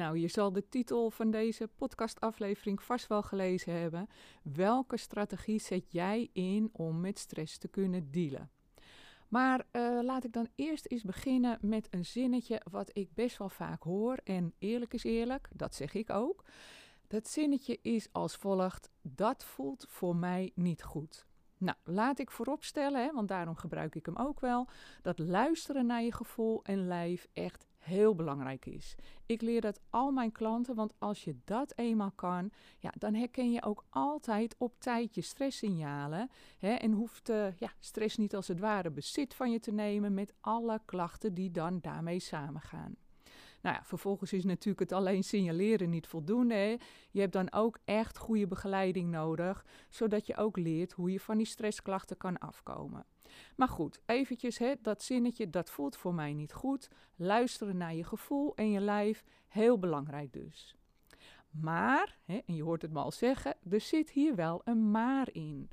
Nou, je zal de titel van deze podcastaflevering vast wel gelezen hebben. Welke strategie zet jij in om met stress te kunnen dealen? Maar uh, laat ik dan eerst eens beginnen met een zinnetje wat ik best wel vaak hoor. En eerlijk is eerlijk, dat zeg ik ook. Dat zinnetje is als volgt: dat voelt voor mij niet goed. Nou, laat ik vooropstellen, want daarom gebruik ik hem ook wel, dat luisteren naar je gevoel en lijf echt heel belangrijk is. Ik leer dat al mijn klanten, want als je dat eenmaal kan, ja, dan herken je ook altijd op tijd je stresssignalen. Hè, en hoeft uh, ja, stress niet als het ware bezit van je te nemen met alle klachten die dan daarmee samengaan. Nou ja, vervolgens is natuurlijk het alleen signaleren niet voldoende. Hè. Je hebt dan ook echt goede begeleiding nodig, zodat je ook leert hoe je van die stressklachten kan afkomen. Maar goed, eventjes hè, dat zinnetje, dat voelt voor mij niet goed. Luisteren naar je gevoel en je lijf, heel belangrijk dus. Maar, hè, en je hoort het me al zeggen, er zit hier wel een maar in.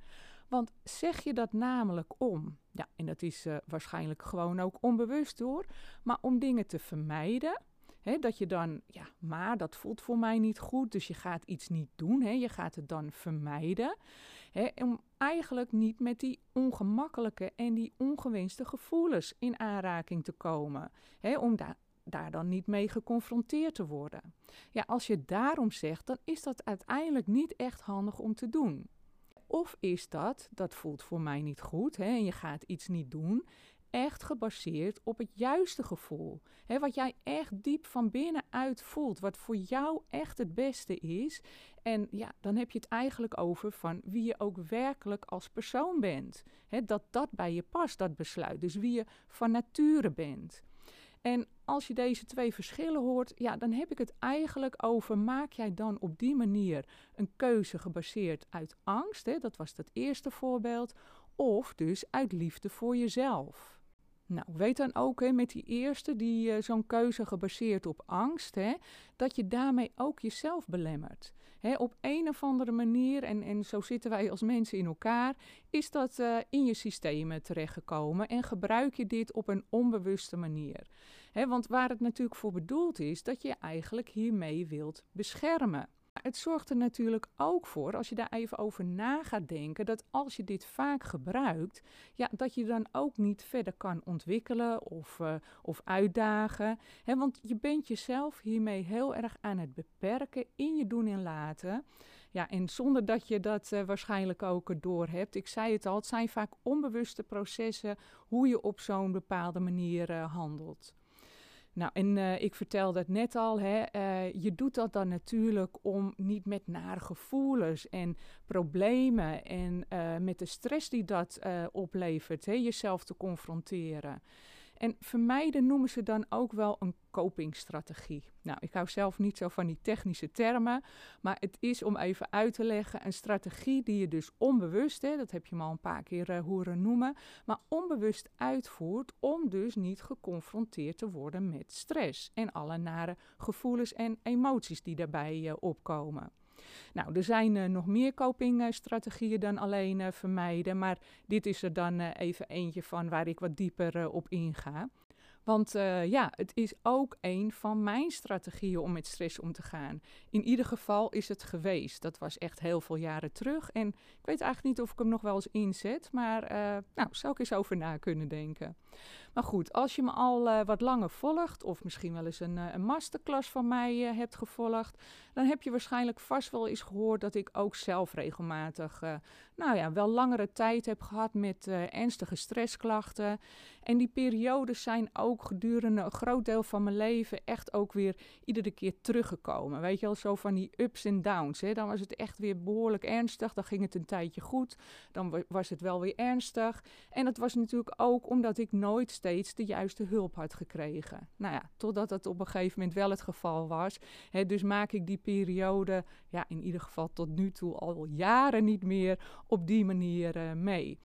Want zeg je dat namelijk om, ja, en dat is uh, waarschijnlijk gewoon ook onbewust hoor, maar om dingen te vermijden, dat je dan, ja, maar dat voelt voor mij niet goed, dus je gaat iets niet doen. je gaat het dan vermijden. om eigenlijk niet met die ongemakkelijke en die ongewenste gevoelens in aanraking te komen. om daar daar dan niet mee geconfronteerd te worden. Ja, als je daarom zegt, dan is dat uiteindelijk niet echt handig om te doen. Of is dat, dat voelt voor mij niet goed, hè, en je gaat iets niet doen, echt gebaseerd op het juiste gevoel. Wat jij echt diep van binnenuit voelt, wat voor jou echt het beste is. En ja, dan heb je het eigenlijk over van wie je ook werkelijk als persoon bent. Dat dat bij je past, dat besluit. Dus wie je van nature bent. En als je deze twee verschillen hoort, ja, dan heb ik het eigenlijk over: maak jij dan op die manier een keuze gebaseerd uit angst? Hè, dat was dat eerste voorbeeld. Of dus uit liefde voor jezelf. Nou, weet dan ook hè, met die eerste, die uh, zo'n keuze gebaseerd op angst, hè, dat je daarmee ook jezelf belemmert. Hè, op een of andere manier, en, en zo zitten wij als mensen in elkaar, is dat uh, in je systemen terechtgekomen en gebruik je dit op een onbewuste manier. Hè, want waar het natuurlijk voor bedoeld is, dat je eigenlijk hiermee wilt beschermen. Het zorgt er natuurlijk ook voor, als je daar even over na gaat denken, dat als je dit vaak gebruikt, ja, dat je dan ook niet verder kan ontwikkelen of, uh, of uitdagen. Want je bent jezelf hiermee heel erg aan het beperken in je doen en laten. Ja, en zonder dat je dat uh, waarschijnlijk ook door hebt. Ik zei het al, het zijn vaak onbewuste processen hoe je op zo'n bepaalde manier uh, handelt. Nou, en uh, ik vertelde het net al, hè, uh, je doet dat dan natuurlijk om niet met nare gevoelens en problemen en uh, met de stress die dat oplevert, hè, jezelf te confronteren. En vermijden noemen ze dan ook wel een copingstrategie. Nou, ik hou zelf niet zo van die technische termen, maar het is om even uit te leggen een strategie die je dus onbewust, hè, dat heb je me al een paar keer uh, horen noemen, maar onbewust uitvoert om dus niet geconfronteerd te worden met stress en alle nare gevoelens en emoties die daarbij uh, opkomen. Nou, er zijn uh, nog meer copingstrategieën dan alleen uh, vermijden, maar dit is er dan uh, even eentje van waar ik wat dieper op inga. Want ja, het is ook een van mijn strategieën om met stress om te gaan. In ieder geval is het geweest. Dat was echt heel veel jaren terug. En ik weet eigenlijk niet of ik hem nog wel eens inzet. Maar nou, zou ik eens over na kunnen denken. Maar goed, als je me al uh, wat langer volgt, of misschien wel eens een, een masterclass van mij hebt gevolgd, dan heb je waarschijnlijk vast wel eens gehoord dat ik ook zelf regelmatig, nou ja, wel langere tijd heb gehad met ernstige stressklachten. En die periodes zijn ook gedurende een groot deel van mijn leven echt ook weer iedere keer teruggekomen. Weet je wel, zo van die ups en downs. Hè. Dan was het echt weer behoorlijk ernstig. Dan ging het een tijdje goed. Dan was het wel weer ernstig. En dat was natuurlijk ook omdat ik nooit de juiste hulp had gekregen. Nou ja, totdat het op een gegeven moment wel het geval was. Dus maak ik die periode, ja, in ieder geval tot nu toe al jaren niet meer op die manier uh, mee.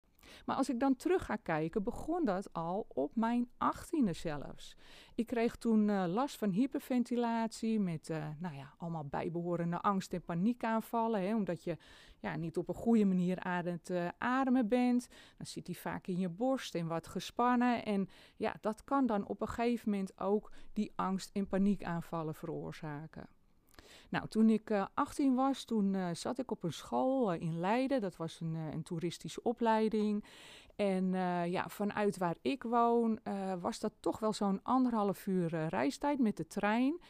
Maar als ik dan terug ga kijken, begon dat al op mijn achttiende zelfs. Ik kreeg toen uh, last van hyperventilatie met uh, nou ja, allemaal bijbehorende angst- en paniekaanvallen. Hè, omdat je ja, niet op een goede manier aan het uh, ademen bent. Dan zit die vaak in je borst en wat gespannen. En ja, dat kan dan op een gegeven moment ook die angst- en paniekaanvallen veroorzaken. Nou, toen ik uh, 18 was, toen uh, zat ik op een school uh, in Leiden. Dat was een, een toeristische opleiding. En ja, vanuit waar ik woon was dat toch wel zo'n anderhalf uur reistijd met de trein.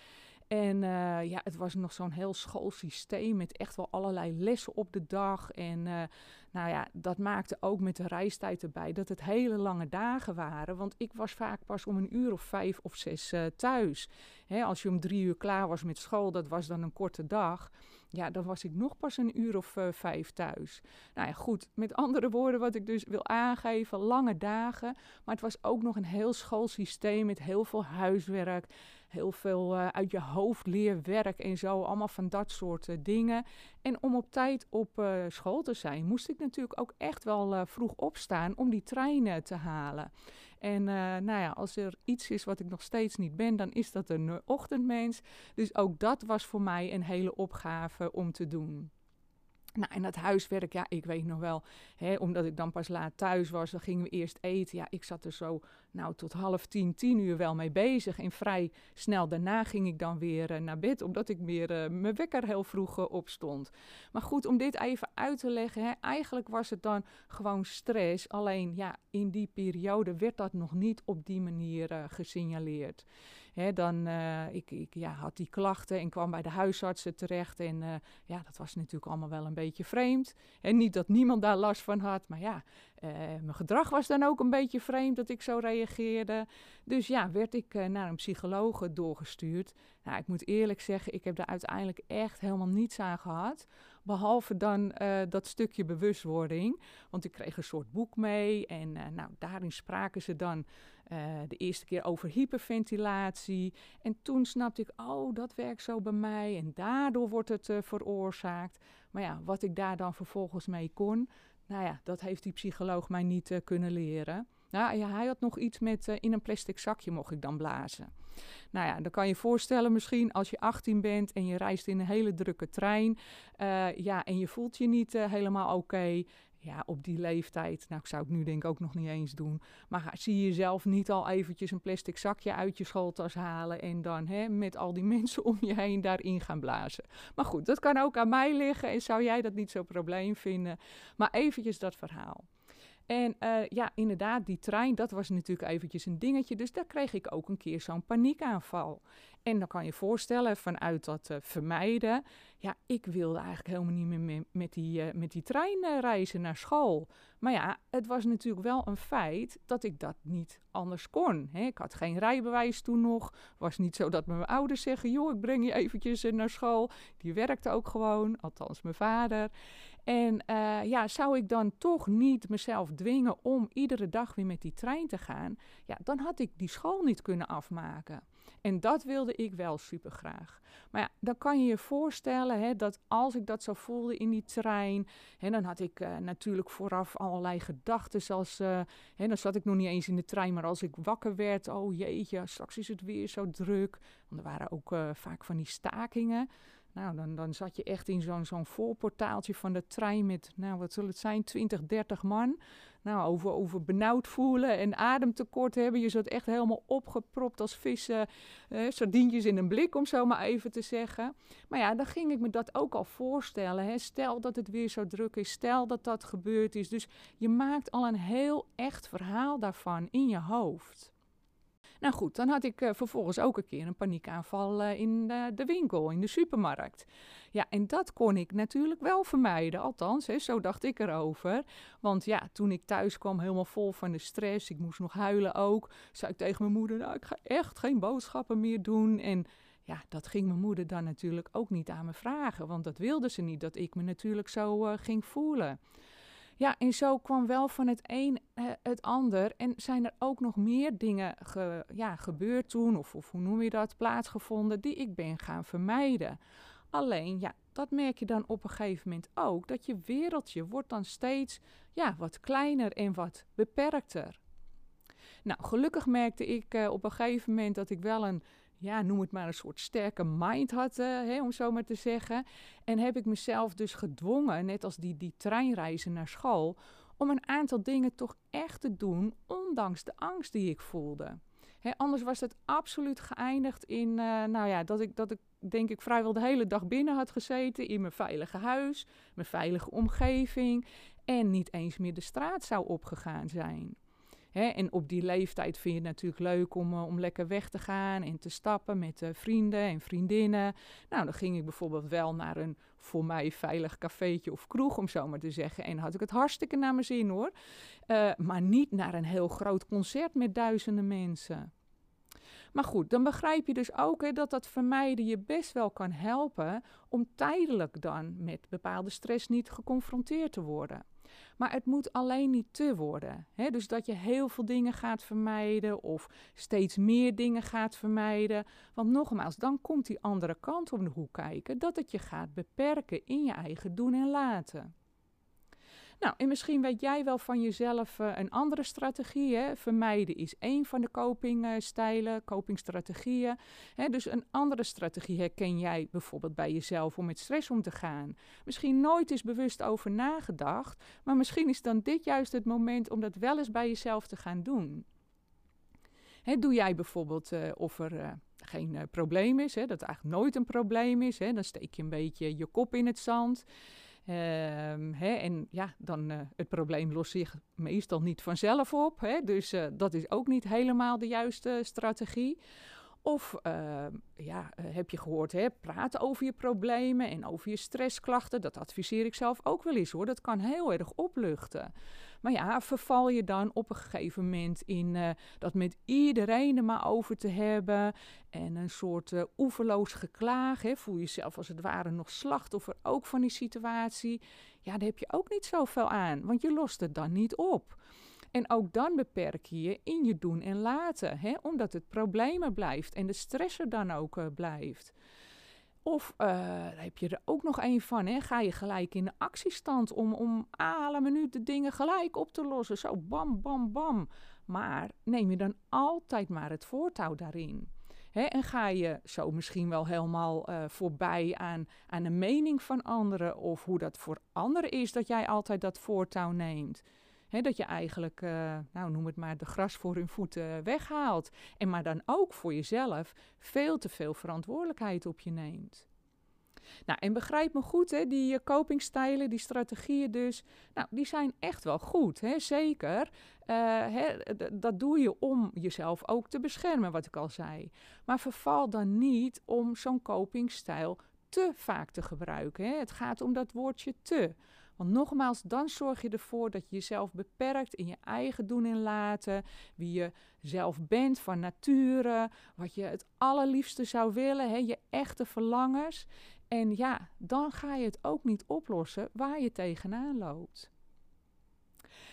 En uh, ja, het was nog zo'n heel schoolsysteem met echt wel allerlei lessen op de dag. En uh, nou ja, dat maakte ook met de reistijd erbij dat het hele lange dagen waren. Want ik was vaak pas om een uur of vijf of zes uh, thuis. Hè, als je om drie uur klaar was met school, dat was dan een korte dag. Ja, dan was ik nog pas een uur of vijf thuis. Nou ja, goed. Met andere woorden, wat ik dus wil aangeven, lange dagen. Maar het was ook nog een heel schoolsysteem met heel veel huiswerk heel veel uh, uit je hoofd leerwerk en zo, allemaal van dat soort uh, dingen. En om op tijd op uh, school te zijn, moest ik natuurlijk ook echt wel vroeg opstaan om die treinen te halen. En nou ja, als er iets is wat ik nog steeds niet ben, dan is dat een ochtendmens. Dus ook dat was voor mij een hele opgave om te doen. Nou, en dat huiswerk, ja, ik weet nog wel, hè, omdat ik dan pas laat thuis was, gingen we eerst eten. Ja, ik zat er zo, nou, tot half tien, tien uur wel mee bezig. En vrij snel daarna ging ik dan weer uh, naar bed, omdat ik weer uh, mijn wekker heel vroeg uh, opstond. Maar goed, om dit even uit te leggen, hè, eigenlijk was het dan gewoon stress. Alleen, ja, in die periode werd dat nog niet op die manier gesignaleerd. Hè, dan uh, ik, ik ja, had die klachten en kwam bij de huisartsen terecht. En uh, ja, dat was natuurlijk allemaal wel een beetje vreemd. En niet dat niemand daar last van had, maar ja, uh, mijn gedrag was dan ook een beetje vreemd dat ik zo reageerde. Dus ja, werd ik naar een psycholoog doorgestuurd. Nou, ik moet eerlijk zeggen, ik heb daar uiteindelijk echt helemaal niets aan gehad. Behalve dan dat stukje bewustwording. Want ik kreeg een soort boek mee. En nou, daarin spraken ze dan uh, de eerste keer over hyperventilatie. En toen snapte ik, oh, dat werkt zo bij mij. En daardoor wordt het veroorzaakt. Maar ja, wat ik daar dan vervolgens mee kon. Nou ja, dat heeft die psycholoog mij niet kunnen leren. Nou ja, hij had nog iets met in een plastic zakje mocht ik dan blazen. Nou ja, dan kan je voorstellen misschien als je 18 bent en je reist in een hele drukke trein. Ja, en je voelt je niet helemaal oké. Okay. Ja, op die leeftijd, nou ik zou het nu denk ik ook nog niet eens doen. Maar zie je jezelf niet al eventjes een plastic zakje uit je schooltas halen en dan hè, met al die mensen om je heen daarin gaan blazen. Maar goed, dat kan ook aan mij liggen en zou jij dat niet zo'n probleem vinden. Maar eventjes dat verhaal. En uh, ja, inderdaad, die trein, dat was natuurlijk eventjes een dingetje. Dus daar kreeg ik ook een keer zo'n paniekaanval. En dan kan je voorstellen, vanuit dat uh, vermijden... Ja, ik wilde eigenlijk helemaal niet meer met, die, uh, met die trein reizen naar school. Maar ja, het was natuurlijk wel een feit dat ik dat niet anders kon. Hè. Ik had geen rijbewijs toen nog. was niet zo dat mijn ouders zeggen... joh, ik breng je eventjes naar school. Die werkte ook gewoon, althans mijn vader... En ja, zou ik dan toch niet mezelf om iedere dag weer met die trein te gaan? Ja, dan had ik die school niet kunnen afmaken. En dat wilde ik wel super graag. Maar ja, dan kan je je voorstellen hè, dat als ik dat zo voelde in die trein, hè, dan had ik uh, natuurlijk vooraf allerlei gedachten. Zoals, uh, hè, dan zat ik nog niet eens in de trein, maar als ik wakker werd, oh jeetje, straks is het weer zo druk. Want er waren ook uh, vaak van die stakingen. Nou, dan, dan zat je echt in zo'n zo'n voorportaaltje van de trein met, nou, wat zal het zijn, 20, 30 man. Nou, over, over benauwd voelen en ademtekort hebben. Je zat echt helemaal opgepropt als vissen, eh, sardientjes in een blik, om zo maar even te zeggen. Maar ja, dan ging ik me dat ook al voorstellen. Hè. Stel dat het weer zo druk is, stel dat dat gebeurd is. Dus je maakt al een heel echt verhaal daarvan in je hoofd. Nou goed, dan had ik uh, vervolgens ook een keer een paniekaanval uh, in de, de, winkel, in de supermarkt. Ja, en dat kon ik natuurlijk wel vermijden. Althans, hè, zo dacht ik erover. Want ja, toen ik thuis kwam, helemaal vol van de stress, ik moest nog huilen ook, zei ik tegen mijn moeder, nou, ik ga echt geen boodschappen meer doen. En ja, dat ging mijn moeder dan natuurlijk ook niet aan me vragen, want dat wilde ze niet, dat ik me natuurlijk zo uh, ging voelen. Ja, en zo kwam wel van het een eh, het ander. En zijn er ook nog meer dingen ge, ja, gebeurd toen, of, of hoe noem je dat, plaatsgevonden, die ik ben gaan vermijden. Alleen, ja, dat merk je dan op een gegeven moment ook. Dat je wereldje wordt dan steeds ja, wat kleiner en wat beperkter. Nou, gelukkig merkte ik uh, op een gegeven moment dat ik wel een, ja, noem het maar een soort sterke mind had, hè, om zo maar te zeggen. En heb ik mezelf dus gedwongen, net als die, die treinreizen naar school, om een aantal dingen toch echt te doen, ondanks de angst die ik voelde. Anders was het absoluut geëindigd in, uh, nou ja, dat ik, dat ik denk ik vrijwel de hele dag binnen had gezeten in mijn veilige huis, mijn veilige omgeving en niet eens meer de straat zou opgegaan zijn. Hè, en op die leeftijd vind je het natuurlijk leuk om, uh, om lekker weg te gaan en te stappen met uh, vrienden en vriendinnen. Nou, dan ging ik bijvoorbeeld wel naar een voor mij veilig cafeetje of kroeg, om zo maar te zeggen. En had ik het hartstikke naar mijn zin hoor. Uh, maar niet naar een heel groot concert met duizenden mensen. Maar goed, dan begrijp je dus ook hè, dat dat vermijden je best wel kan helpen om tijdelijk dan met bepaalde stress niet geconfronteerd te worden. Maar het moet alleen niet te worden. Hè? Dus dat je heel veel dingen gaat vermijden of steeds meer dingen gaat vermijden. Want nogmaals, dan komt die andere kant om de hoek kijken. Dat het je gaat beperken in je eigen doen en laten. Nou, en misschien weet jij wel van jezelf uh, een andere strategie. Hè? Vermijden is één van de copingstijlen, uh, copingstrategieën. Hè? Dus een andere strategie herken jij bijvoorbeeld bij jezelf om met stress om te gaan. Misschien nooit is bewust over nagedacht, maar misschien is dan dit juist het moment om dat wel eens bij jezelf te gaan doen. Hè, doe jij bijvoorbeeld uh, of er geen probleem is, hè, dat het eigenlijk nooit een probleem is, hè, dan steek je een beetje je kop in het zand. Hè, en ja, dan uh, het probleem lost zich meestal niet vanzelf op. Dus uh, dat is ook niet helemaal de juiste strategie. Of uh, ja, heb je gehoord, hè, praten over je problemen en over je stressklachten. Dat adviseer ik zelf ook wel eens hoor. Dat kan heel erg opluchten. Maar ja, verval je dan op een gegeven moment in uh, dat met iedereen er maar over te hebben. En een soort uh, oeverloos geklaag. Hè, voel je jezelf als het ware nog slachtoffer ook van die situatie. Ja, daar heb je ook niet zoveel aan, want je lost het dan niet op. En ook dan beperk je je in je doen en laten, hè, omdat het problemen blijft en de stress er dan ook uh, blijft. Of uh, heb je er ook nog een van, hè? ga je gelijk in de actiestand om, om alle minuten dingen gelijk op te lossen. Zo bam, bam, bam. Maar neem je dan altijd maar het voortouw daarin. Hè? En ga je zo misschien wel helemaal uh, voorbij aan, aan de mening van anderen of hoe dat voor anderen is dat jij altijd dat voortouw neemt. Dat je eigenlijk, uh, nou noem het maar, de gras voor hun voeten weghaalt. En maar dan ook voor jezelf veel te veel verantwoordelijkheid op je neemt. Nou, en begrijp me goed, hè, die copingstijlen, die strategieën dus, nou, die zijn echt wel goed, hè, zeker. Uh, hè, dat doe je om jezelf ook te beschermen, wat ik al zei. Maar verval dan niet om zo'n copingstijl te vaak te gebruiken. Hè. Het gaat om dat woordje te. Want nogmaals, dan zorg je ervoor dat je jezelf beperkt in je eigen doen en laten, wie je zelf bent van nature, wat je het allerliefste zou willen, hè, je echte verlangens. En ja, dan ga je het ook niet oplossen waar je tegenaan loopt.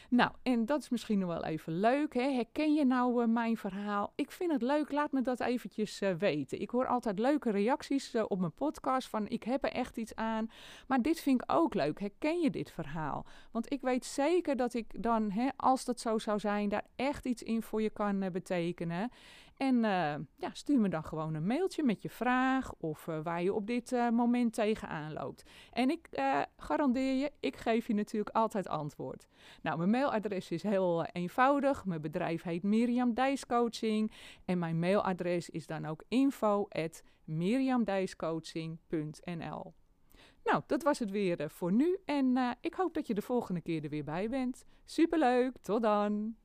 Nou, en dat is misschien nog wel even leuk. Hè? Herken je nou uh, mijn verhaal? Ik vind het leuk, laat me dat eventjes uh, weten. Ik hoor altijd leuke reacties uh, op mijn podcast van ik heb er echt iets aan. Maar dit vind ik ook leuk. Herken je dit verhaal? Want ik weet zeker dat ik dan, hè, als dat zo zou zijn, daar echt iets in voor je kan betekenen. En uh, ja, stuur me dan gewoon een mailtje met je vraag of uh, waar je op dit uh, moment tegenaan loopt. En ik garandeer je, ik geef je natuurlijk altijd antwoord. Nou, mijn mailadres is heel eenvoudig. Mijn bedrijf heet Miriam Dijs Coaching. En mijn mailadres is dan ook info at miriamdijscoaching.nl Nou, dat was het weer voor nu. En ik hoop dat je de volgende keer er weer bij bent. Superleuk, tot dan!